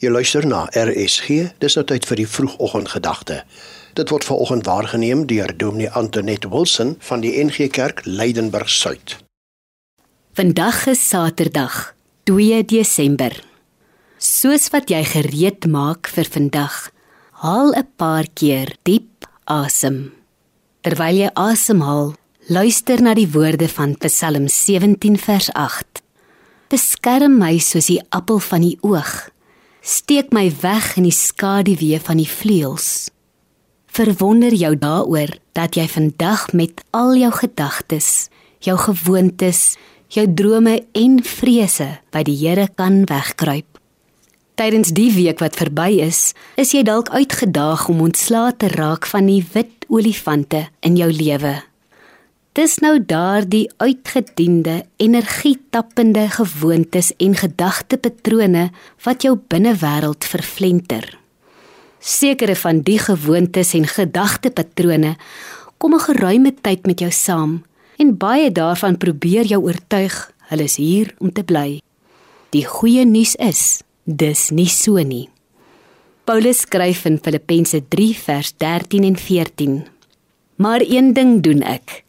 Jy luister na RSG. Dis nou tyd vir die vroegoggendgedagte. Dit word vanoggend waargeneem deur Dominee Antoinette Wilson van die NG Kerk Leidenburg Suid. Vandag is Saterdag, 2 Desember. Soos wat jy gereed maak vir vandag, haal 'n paar keer diep asem. Terwyl jy asemhaal, luister na die woorde van Psalm 17 vers 8. Beskerm my soos die appel van die oog steek my weg in die skaduwee van die vleuels. Verwonder jou daaroor dat jy vandag met al jou gedagtes, jou gewoontes, jou drome en vrese by die Here kan wegkruip. Tydens die week wat verby is, is jy dalk uitgedaag om ontslae te raak van die wit olifante in jou lewe. Dis nou daardie uitgediende, energietappende gewoontes en gedagtepatrone wat jou binnewêreld vervlenter. Sekere van die gewoontes en gedagtepatrone kom 'n geruime tyd met jou saam en baie daarvan probeer jou oortuig hulle is hier om te bly. Die goeie nuus is, dis nie so nie. Paulus skryf in Filippense 3 vers 13 en 14: Maar een ding doen ek,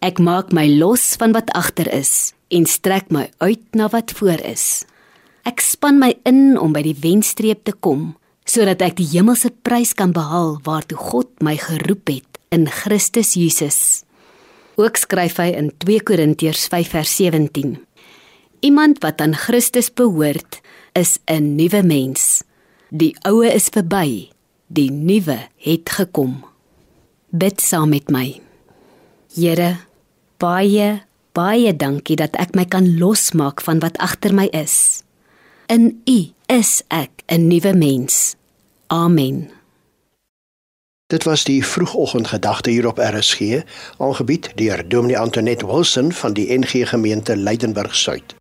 Ek maak my los van wat agter is en strek my uit na wat voor is. Ek span my in om by die wenstreep te kom sodat ek die hemelse prys kan behaal waartoe God my geroep het in Christus Jesus. Ook skryf hy in 2 Korintiërs 5:17. Iemand wat aan Christus behoort, is 'n nuwe mens. Die ou is verby, die nuwe het gekom. Bid saam met my. Here baie baie dankie dat ek my kan losmaak van wat agter my is. In U is ek 'n nuwe mens. Amen. Dit was die vroegoggendgedagte hier op RSG, aangebied deur Dominee Antoinette Wilson van die NG Gemeente Leidenburg Suid.